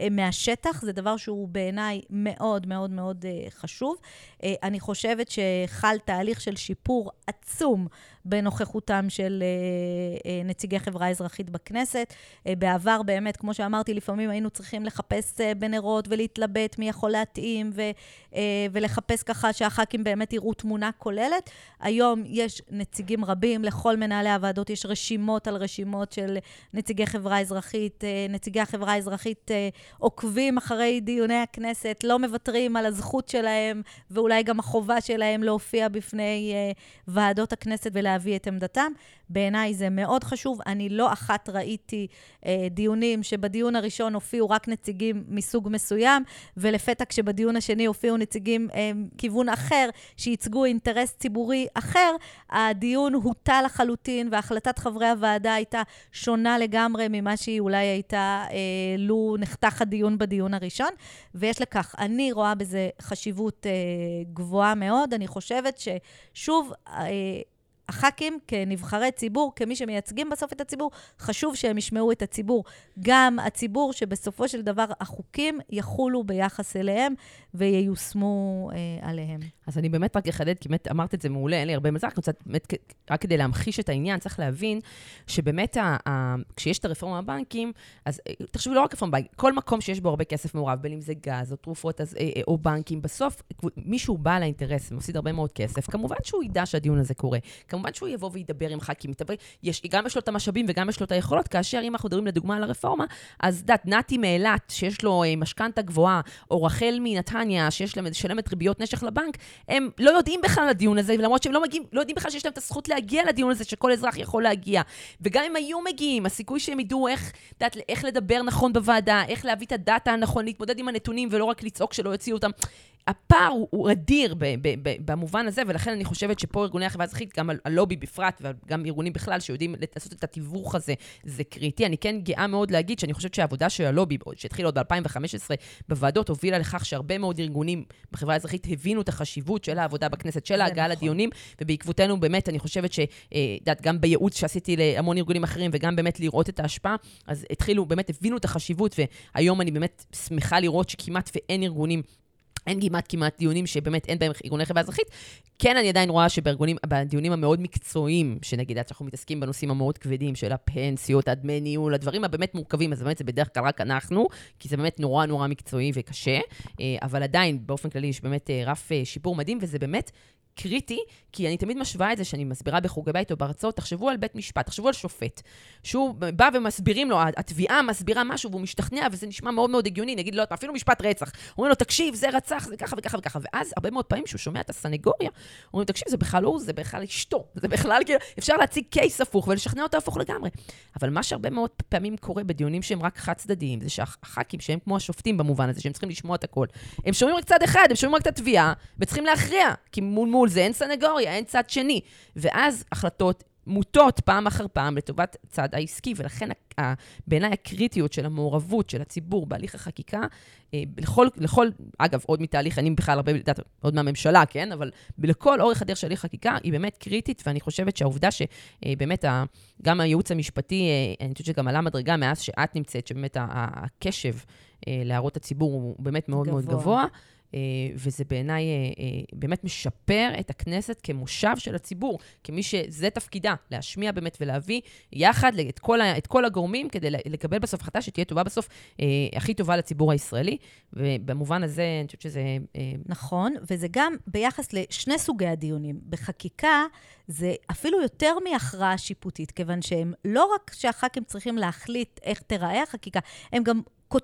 אה, מהשטח. זה דבר שהוא בעיניי מאוד מאוד מאוד אה, חשוב. אה, אני חושבת שחל תהליך של שיפור עצום בנוכחותם של אה, אה, נציגי חברה אזרחית בכנסת. אה, בעבר, באמת, כמו שאמרתי, לפעמים היינו צריכים לחפש בנרות ולהתלבט מי יכול להתאים, ו, ולחפש ככה שהח"כים באמת יראו תמונה כוללת. היום יש נציגים רבים, לכל מנהלי הוועדות יש רשימות על רשימות של נציגי חברה אזרחית. נציגי החברה האזרחית עוקבים אחרי דיוני הכנסת, לא מוותרים על הזכות שלהם, ואולי גם החובה שלהם להופיע בפני ועדות הכנסת ולהביא את עמדתם. בעיניי זה מאוד חשוב. אני לא אחת ראיתי אה, דיונים שבדיון הראשון הופיעו רק נציגים מסוג מסוים, ולפתע כשבדיון השני הופיעו נציגים אה, כיוון אחר, שייצגו אינטרס ציבורי אחר, הדיון הוטה לחלוטין, והחלטת חברי הוועדה הייתה שונה לגמרי ממה שהיא אולי הייתה אה, לו נחתך הדיון בדיון הראשון. ויש לכך, אני רואה בזה חשיבות אה, גבוהה מאוד. אני חושבת ששוב, אה, הח"כים כנבחרי ציבור, כמי שמייצגים בסוף את הציבור, חשוב שהם ישמעו את הציבור. גם הציבור שבסופו של דבר החוקים יחולו ביחס אליהם וייושמו אה, עליהם. אז אני באמת רק אחדד, כי באמת אמרת את זה מעולה, אין לי הרבה מזל, רק כדי להמחיש את העניין, צריך להבין שבאמת, ה, ה, כשיש את הרפורמה בבנקים, אז אה, תחשבו, לא רק רפורמה בבנקים, כל מקום שיש בו הרבה כסף מעורב, בין אם זה גז או תרופות אז, אה, או בנקים, בסוף מישהו בעל האינטרס ומפסיד הרבה מאוד כסף, כמובן שהוא ידע שהדיון הזה קורה. כמובן שהוא יבוא וידבר עם ח"כים, יש, גם יש לו את המשאבים וגם יש לו את היכולות, כאשר אם אנחנו מדברים לדוגמה על הרפורמה, אז את נתי מאילת, שיש לו משכנתה גבוהה, או רחל מנתניה, שיש להם לשלם ריביות נשך לבנק, הם לא יודעים בכלל על הדיון הזה, למרות שהם לא, מגיעים, לא יודעים בכלל שיש להם את הזכות להגיע לדיון הזה, שכל אזרח יכול להגיע. וגם אם היו מגיעים, הסיכוי שהם ידעו איך, דעת, איך לדבר נכון בוועדה, איך להביא את הדאטה הנכון, להתמודד עם הנתונים ולא רק לצעוק שלא יוציאו אותם. הפער הוא, הוא אדיר ב, ב, ב, במובן הזה, ולכן אני חושבת שפה ארגוני החברה האזרחית, גם הלובי בפרט, וגם ארגונים בכלל, שיודעים לעשות את התיווך הזה, זה קריטי. אני כן גאה מאוד להגיד שאני חושבת שהעבודה של הלובי, שהתחילה עוד ב-2015 בוועדות, הובילה לכך שהרבה מאוד ארגונים בחברה האזרחית הבינו את החשיבות של העבודה בכנסת, של ההגעה נכון. לדיונים, ובעקבותינו באמת, אני חושבת שאת יודעת, גם בייעוץ שעשיתי להמון ארגונים אחרים, וגם באמת לראות את ההשפעה, אז התחילו, באמת הבינו את החשיבות, והיום אני באמת שמחה לראות שכמעט ואין ארגונים אין כמעט כמעט דיונים שבאמת אין בהם ארגוני חברה אזרחית. כן, אני עדיין רואה שבדיונים המאוד מקצועיים, שנגיד, עד שאנחנו מתעסקים בנושאים המאוד כבדים של הפנסיות, הדמי ניהול, הדברים הבאמת מורכבים, אז באמת זה בדרך כלל רק אנחנו, כי זה באמת נורא נורא מקצועי וקשה, אה, אבל עדיין, באופן כללי, יש באמת אה, רף אה, שיפור מדהים, וזה באמת קריטי, כי אני תמיד משווה את זה שאני מסבירה בחוגי בית או בהרצאות, תחשבו על בית משפט, תחשבו על שופט, שהוא בא ומסבירים לו, התביעה מסבירה משהו והוא משתכנע, וזה נשמע מאוד מאוד הגיוני, נגיד לו, אפילו משפט רצח. אומרים לו, תקשיב, זה רצח, זה ככה וככה וככה, ואז הרבה מאוד פעמים כשהוא שומע את הסנגוריה, אומרים, תקשיב, זה בכלל לא הוא, זה בכלל אשתו, זה בכלל כאילו, אפשר להציג קייס הפוך ולשכנע אותו הפוך לגמרי. אבל מה שהרבה מאוד פעמים קורה בדיונים שהם רק חד-צדדיים, זה שהח"כים, שהם כמו השופטים במובן הזה, שהם צריכים לשמוע את הכל, הם שומעים רק צד אחד, הם שומעים רק את התביעה, וצריכים להכריע, כי מול מול זה אין סנגוריה, אין צד שני. ואז החלטות מוטות פעם אחר פעם לטובת צד העסקי, ולכן בעיניי הקריטיות של המעורבות של הציבור בהליך החקיקה, אה, לכל, לכל, אגב, עוד מתהליך, אני בכלל הרבה, יודעת, עוד מהממשלה, כן? אבל לכל אורך הדרך של הליך חקיקה היא באמת קריטית, ואני חושבת שהעובדה שבאמת אה, גם הייעוץ המשפטי, אה, אני חושבת שגם עלה מדרגה מאז שאת נמצאת, שבאמת הקשב להערות הציבור הוא באמת מאוד גבוה. מאוד גבוה. אה, וזה בעיניי אה, אה, באמת משפר את הכנסת כמושב של הציבור, כמי שזה תפקידה, להשמיע באמת ולהביא יחד את כל, את כל הגורמים כדי לקבל בסוף החלטה שתהיה טובה בסוף, הכי טובה לציבור הישראלי, ובמובן הזה אני חושבת שזה... נכון, וזה גם ביחס לשני סוגי הדיונים. בחקיקה זה אפילו יותר מהכרעה שיפוטית, כיוון שהם לא רק שהח"כים צריכים להחליט איך תיראה החקיקה, הם גם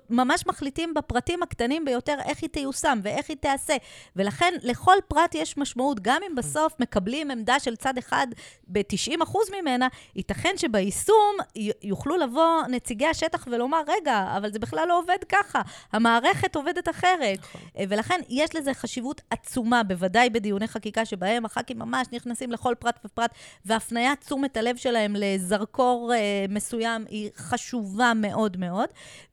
ממש מחליטים בפרטים הקטנים ביותר איך היא תיושם ואיך היא תיעשה. ולכן לכל פרט יש משמעות. גם אם בסוף מקבלים עמדה של צד אחד ב-90% ממנה, ייתכן שביישום יוכלו לבוא נציגי השטח ולומר, רגע, אבל זה בכלל לא עובד ככה, המערכת עובדת אחרת. נכון. ולכן יש לזה חשיבות עצומה, בוודאי בדיוני חקיקה שבהם הח"כים ממש נכנסים לכל פרט ופרט, והפניית תשומת הלב שלהם לזרקור אה, מסוים היא חשובה מאוד מאוד.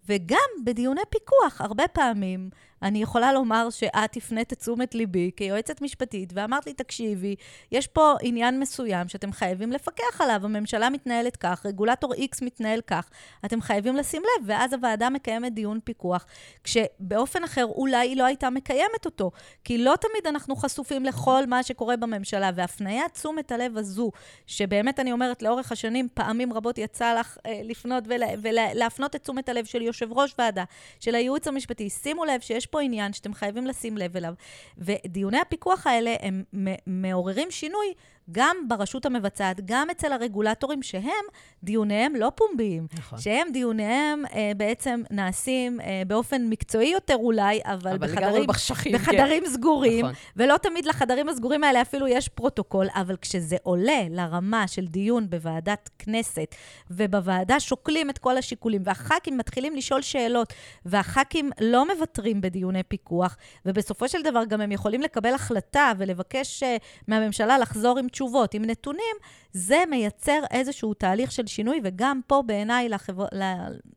וגם בדיוני פיקוח, הרבה פעמים אני יכולה לומר שאת הפנית את תשומת ליבי כיועצת משפטית, ואמרת לי, תקשיבי, יש פה עניין מסוים שאתם חייבים לפקח עליו, הממשלה מתנהלת כך, רגולטור X מתנהל כך, אתם חייבים לשים לב, ואז הוועדה מקיימת דיון פיקוח, כשבאופן אחר אולי היא לא הייתה מקיימת אותו, כי לא תמיד אנחנו חשופים לכל מה שקורה בממשלה, והפניית תשומת הלב הזו, שבאמת אני אומרת, לאורך השנים, פעמים רבות יצא לך אה, לפנות ולה, ולהפנות את תשומת הלב של יושב ראש ועדה, של הייעוץ המשפטי, שימו לב שיש פה עניין שאתם חייבים לשים לב אליו. ודיוני הפיקוח האלה, הם מעוררים שינוי גם ברשות המבצעת, גם אצל הרגולטורים, שהם, דיוניהם לא פומביים. נכון. שהם, דיוניהם אה, בעצם נעשים אה, באופן מקצועי יותר אולי, אבל, אבל בחדרים, בחשכים, בחדרים כן. סגורים, נכון. ולא תמיד לחדרים הסגורים האלה אפילו יש פרוטוקול, אבל כשזה עולה לרמה של דיון בוועדת כנסת, ובוועדה שוקלים את כל השיקולים, והח"כים מתחילים לשאול שאלות, והח"כים לא מוותרים בדיוני פיקוח, ובסופו של דבר גם הם יכולים לקבל החלטה ולבקש uh, מהממשלה לחזור עם תשובות, עם נתונים, זה מייצר איזשהו תהליך של שינוי, וגם פה בעיניי לחבר...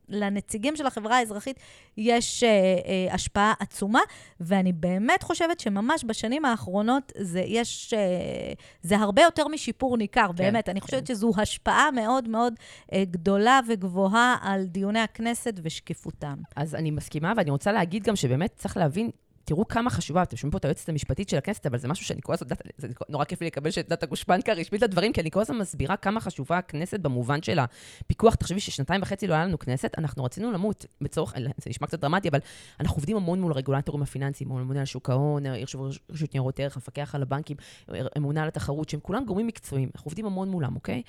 לנציגים של החברה האזרחית יש אה, אה, השפעה עצומה, ואני באמת חושבת שממש בשנים האחרונות זה, יש, אה, זה הרבה יותר משיפור ניכר, כן, באמת. אני חושבת כן. שזו השפעה מאוד מאוד אה, גדולה וגבוהה על דיוני הכנסת ושקיפותם. אז אני מסכימה, ואני רוצה להגיד גם שבאמת צריך להבין תראו כמה חשובה, אתם שומעים פה את היועצת המשפטית של הכנסת, אבל זה משהו שאני כל הזמן, זה נורא כיף לי לקבל שאת הגושפנקה הרשמית לדברים, כי אני כל הזמן מסבירה כמה חשובה הכנסת במובן של הפיקוח. תחשבי ששנתיים וחצי לא היה לנו כנסת, אנחנו רצינו למות בצורך, זה נשמע קצת דרמטי, אבל אנחנו עובדים המון מול הרגולטורים הפיננסיים, מול הממונה על שוק ההון, רשות ניירות ערך, המפקח על הבנקים, הממונה על התחרות, שהם כולם גורמים מקצועיים, אנחנו עובדים המון מולם, אוקיי?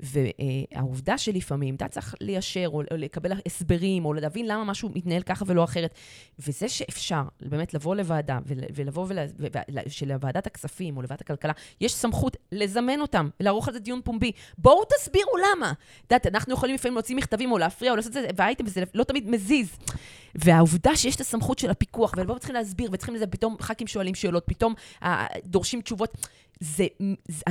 והעובדה שלפעמים אתה צריך ליישר או לקבל הסברים, או להבין למה משהו מתנהל ככה ולא אחרת, וזה שאפשר באמת לבוא לוועדה, ולבוא ול... שלוועדת הכספים או לוועדת הכלכלה, יש סמכות לזמן אותם, לערוך על זה דיון פומבי. בואו תסבירו למה. את יודעת, אנחנו יכולים לפעמים להוציא מכתבים או להפריע או לעשות את זה, והאייטם הזה לא תמיד מזיז. והעובדה שיש את הסמכות של הפיקוח, ולבוא וצריכים להסביר, וצריכים לזה, פתאום ח"כים שואלים שאלות, פתאום אה, דורשים תשובות. זה, זה,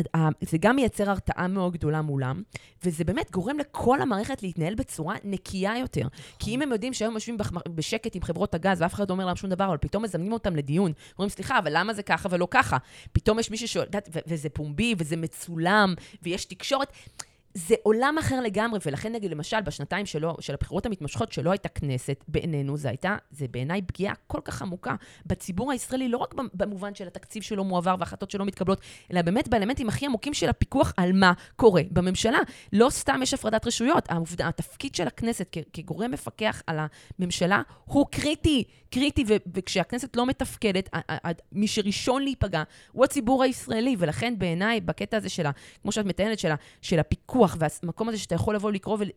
זה גם מייצר הרתעה מאוד גדולה מולם, וזה באמת גורם לכל המערכת להתנהל בצורה נקייה יותר. כי אם הם יודעים שהיום יושבים בשקט עם חברות הגז, ואף אחד לא אומר להם שום דבר, אבל פתאום מזמנים אותם לדיון, אומרים, סליחה, אבל למה זה ככה ולא ככה? פתאום יש מישהו ששואל, וזה פומבי, וזה מצולם, ויש תקשורת. זה עולם אחר לגמרי, ולכן נגיד, למשל, בשנתיים שלו, של הבחירות המתמשכות, שלא הייתה כנסת, בעינינו, זה הייתה, זה בעיניי פגיעה כל כך עמוקה בציבור הישראלי, לא רק במובן של התקציב שלו מועבר והחלטות שלא מתקבלות, אלא באמת באלמנטים הכי עמוקים של הפיקוח על מה קורה בממשלה. לא סתם יש הפרדת רשויות, התפקיד של הכנסת כגורם מפקח על הממשלה הוא קריטי, קריטי, וכשהכנסת לא מתפקדת, מי שראשון להיפגע הוא הציבור הישראלי, ולכן בעיניי, בקטע הזה של, כמו שאת מתארת, של, של הפיקוח, והמקום הזה שאתה יכול לבוא לקרוא ול...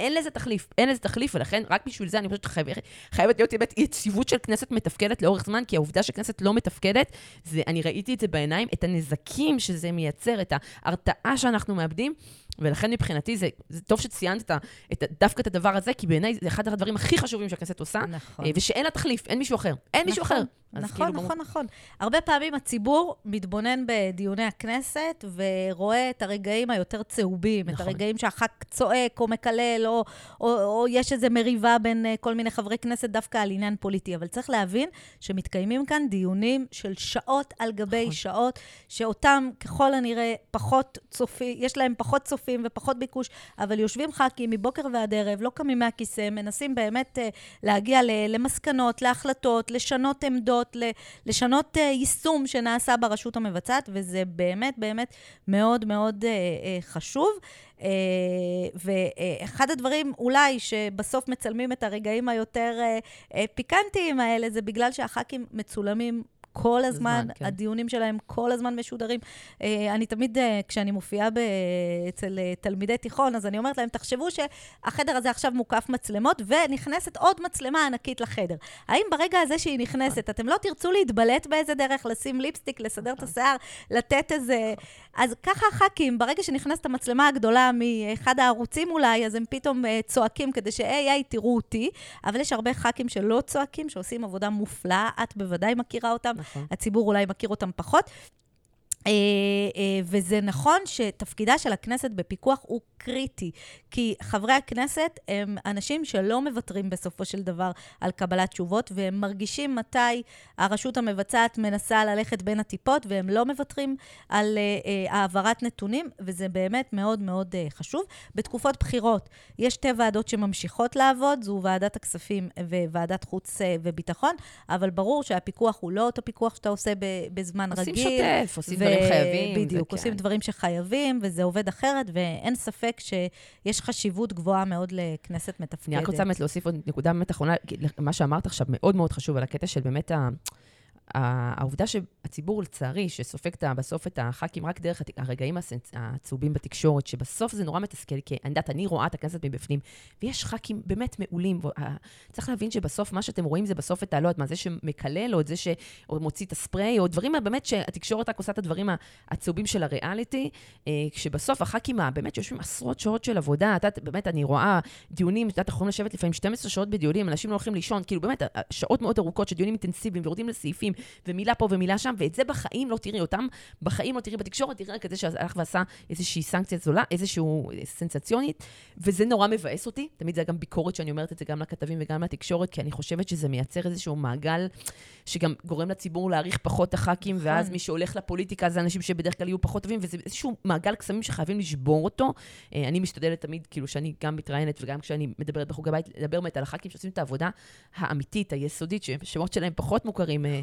אין לזה תחליף, אין לזה תחליף, ולכן רק בשביל זה אני חושבת שחייבת להיות באמת יציבות של כנסת מתפקדת לאורך זמן, כי העובדה שכנסת לא מתפקדת, זה, אני ראיתי את זה בעיניים, את הנזקים שזה מייצר, את ההרתעה שאנחנו מאבדים, ולכן מבחינתי זה, זה טוב שציינת את, את, דווקא את הדבר הזה, כי בעיניי זה אחד הדברים הכי חשובים שהכנסת עושה, נכון. אה, ושאין לה תחליף, אין מישהו אחר. אין נכון, מישהו אחר. נכון, כאילו נכון, ברור... נכון. הרבה פעמים הציבור מתבונן בדיוני הכנסת ורואה את הרגעים היותר צהובים, נכון. את הרגעים שהח"כ צועק או מקלל, או, או, או יש איזו מריבה בין אה, כל מיני חברי כנסת דווקא על עניין פוליטי. אבל צריך להבין שמתקיימים כאן דיונים של שעות על גבי נכון. שעות, שאותם ככל הנראה פחות צופי, יש להם פחות צופים ופחות ביקוש, אבל יושבים ח"כים מבוקר ועד ערב, לא קמים מהכיסא, מנסים באמת uh, להגיע למסקנות, להחלטות, לשנות עמדות. לעשות, לשנות uh, יישום שנעשה ברשות המבצעת, וזה באמת באמת מאוד מאוד uh, uh, חשוב. ואחד הדברים אולי שבסוף מצלמים את הרגעים היותר פיקנטיים האלה, זה בגלל שהח"כים מצולמים כל הזמן, הזמן כן. הדיונים שלהם כל הזמן משודרים. אה, אני תמיד, אה, כשאני מופיעה ב... אצל אה, תלמידי תיכון, אז אני אומרת להם, תחשבו שהחדר הזה עכשיו מוקף מצלמות, ונכנסת עוד מצלמה ענקית לחדר. האם ברגע הזה שהיא נכנסת, אתם לא תרצו להתבלט באיזה דרך, לשים ליפסטיק, לסדר את נכון. השיער, לתת איזה... אז ככה הח"כים, ברגע שנכנסת המצלמה הגדולה מאחד הערוצים אולי, אז הם פתאום צועקים כדי שהי, היי, תראו אותי. אבל יש הרבה ח"כים שלא צועקים, שעושים עבודה מופלאה, את בוודאי מכירה אותם. נכון. הציבור אולי מכיר אותם פחות. אה, אה, וזה נכון שתפקידה של הכנסת בפיקוח הוא קריטי, כי חברי הכנסת הם אנשים שלא מוותרים בסופו של דבר על קבלת תשובות, והם מרגישים מתי הרשות המבצעת מנסה ללכת בין הטיפות, והם לא מוותרים על uh, העברת נתונים, וזה באמת מאוד מאוד uh, חשוב. בתקופות בחירות יש שתי ועדות שממשיכות לעבוד, זו ועדת הכספים וועדת חוץ וביטחון, אבל ברור שהפיקוח הוא לא אותו פיקוח שאתה עושה בזמן עושים רגיל. עושים שוטף, עושים ו- דברים חייבים. בדיוק, עושים דברים שחייבים, וזה עובד אחרת, ואין ספק שיש חשיבות גבוהה מאוד לכנסת מתפקדת. אני רק רוצה באמת להוסיף עוד נקודה באמת אחרונה, מה שאמרת עכשיו מאוד מאוד חשוב, על הקטע של באמת ה... העובדה שהציבור, לצערי, שסופג בסוף את הח"כים רק דרך הרגעים הצהובים בתקשורת, שבסוף זה נורא מתסכל, כי אני יודעת, אני רואה את הכנסת מבפנים, ויש ח"כים באמת מעולים. צריך להבין שבסוף מה שאתם רואים זה בסוף את ה... לא יודעת מה, זה שמקלל, או את זה שמוציא את הספרי, או דברים באמת שהתקשורת רק עושה את הדברים הצהובים של הריאליטי, אה, כשבסוף הח"כים באמת יושבים עשרות שעות של עבודה, את יודעת, באמת, אני רואה דיונים, את יודעת, יכולים לשבת לפעמים 12 שעות בדיונים, אנשים לא הולכים לישון, כאילו באמת, שעות מאוד ארוכות של אינטנסיביים, ומילה פה ומילה שם, ואת זה בחיים לא תראי אותם, בחיים לא תראי בתקשורת, תראי רק את זה שהלך ועשה איזושהי סנקציה זולה, איזושהי סנסציונית, וזה נורא מבאס אותי. תמיד זה גם ביקורת שאני אומרת את זה גם לכתבים וגם לתקשורת, כי אני חושבת שזה מייצר איזשהו מעגל שגם גורם לציבור להעריך פחות הח"כים, נכון. ואז מי שהולך לפוליטיקה זה אנשים שבדרך כלל יהיו פחות טובים, וזה איזשהו מעגל קסמים שחייבים לשבור אותו. אה, אני משתדלת תמיד, כאילו, שאני גם מתראיינת וגם כשאני מדברת בחוג הבית, לדבר באמת על הח"כים שעושים את העבודה האמיתית, היסודית, ששמות שלהם פחות מוכרים אה, אה,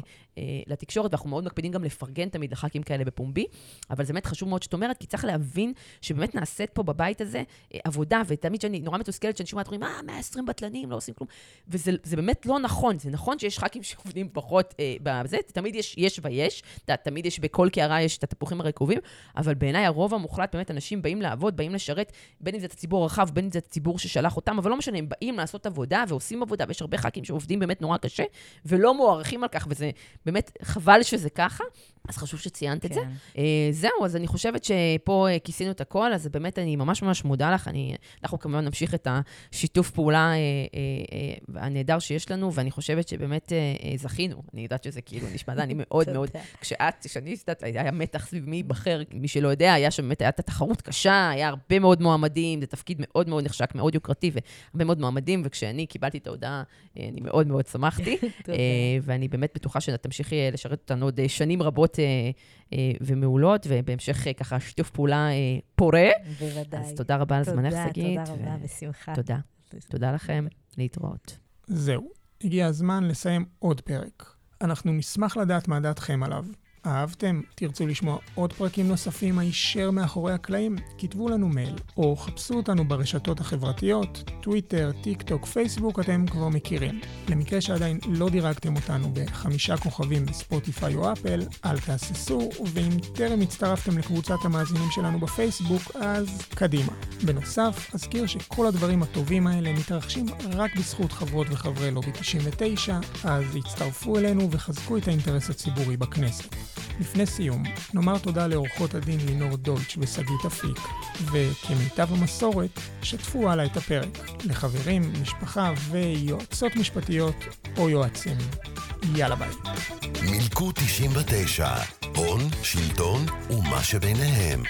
לתקשורת, ואנחנו מאוד מקפידים גם לפרגן תמיד לח"כים כאלה בפומבי, אבל זה באמת חשוב מאוד שאת אומרת, כי צריך להבין שבאמת נעשית פה בבית הזה אה, עבודה, ותמיד שאני נורא מתוסכלת, שאני שומעת, אומרים, אה, 120 בטלנים, לא עושים כלום. וזה באמת לא נכון, זה נכון שיש ח"כים שעובדים פחות אה, בזה, תמיד יש, יש ויש, תמיד יש בכל קערה יש את התפוחים הרקובים, אבל בעיניי הרוב המוחלט, באמת, אנשים באים לעבוד, באים לשרת, בין אם זה את הציבור הרחב, בין אם זה הציבור ששלח אותם, אבל לא משנה, הם באים לעשות עבודה ועושים עבודה, ויש הרבה ח"כים שעובדים באמת נורא קשה, ולא מוערכים על כך, וזה באמת חבל שזה ככה. אז חשוב שציינת כן. את זה. Uh, זהו, אז אני חושבת שפה uh, כיסינו את הכל, אז באמת אני ממש ממש מודה לך. אני, אנחנו כמובן נמשיך את השיתוף פעולה uh, uh, uh, הנהדר שיש לנו, ואני חושבת שבאמת uh, uh, זכינו. אני יודעת שזה כאילו נשמע, אני מאוד מאוד, כשאת, כשאני, יודעת, היה מתח סביב מי ייבחר, מי שלא יודע, היה שם באמת, הייתה תחרות קשה, היה הרבה מאוד מועמדים, זה תפקיד מאוד מאוד נחשק, מאוד יוקרתי, והרבה מאוד מועמדים, וכשאני קיבלתי את ההודעה, אני מאוד מאוד שמחתי. ואני באמת בטוחה שתמשיכי לשרת אותנו עוד שנים רבות אה, אה, ומעולות, ובהמשך אה, ככה שיתוף פעולה פורה. בוודאי. אז תודה רבה על זמנך, שגית. תודה, תודה רבה, בשמחה. תודה. תודה לכם, להתראות. זהו, הגיע הזמן לסיים עוד פרק. אנחנו נשמח לדעת מה דעתכם עליו. אהבתם? תרצו לשמוע עוד פרקים נוספים הישר מאחורי הקלעים? כתבו לנו מייל, או חפשו אותנו ברשתות החברתיות, טוויטר, טיק טוק, פייסבוק, אתם כבר מכירים. למקרה שעדיין לא דירגתם אותנו בחמישה כוכבים בספוטיפיי או אפל, אל תהססו, ואם טרם הצטרפתם לקבוצת המאזינים שלנו בפייסבוק, אז קדימה. בנוסף, אזכיר שכל הדברים הטובים האלה מתרחשים רק בזכות חברות וחברי לובי 99, אז הצטרפו אלינו וחזקו את האינטרס הציבורי בכנסת. לפני סיום, נאמר תודה לעורכות הדין לינור דולץ' ושגית אפיק, וכמיטב המסורת, שתפו הלאה את הפרק לחברים, משפחה ויועצות משפטיות או יועצים. יאללה ביי. מילקו 99, הון, שלטון ומה שביניהם.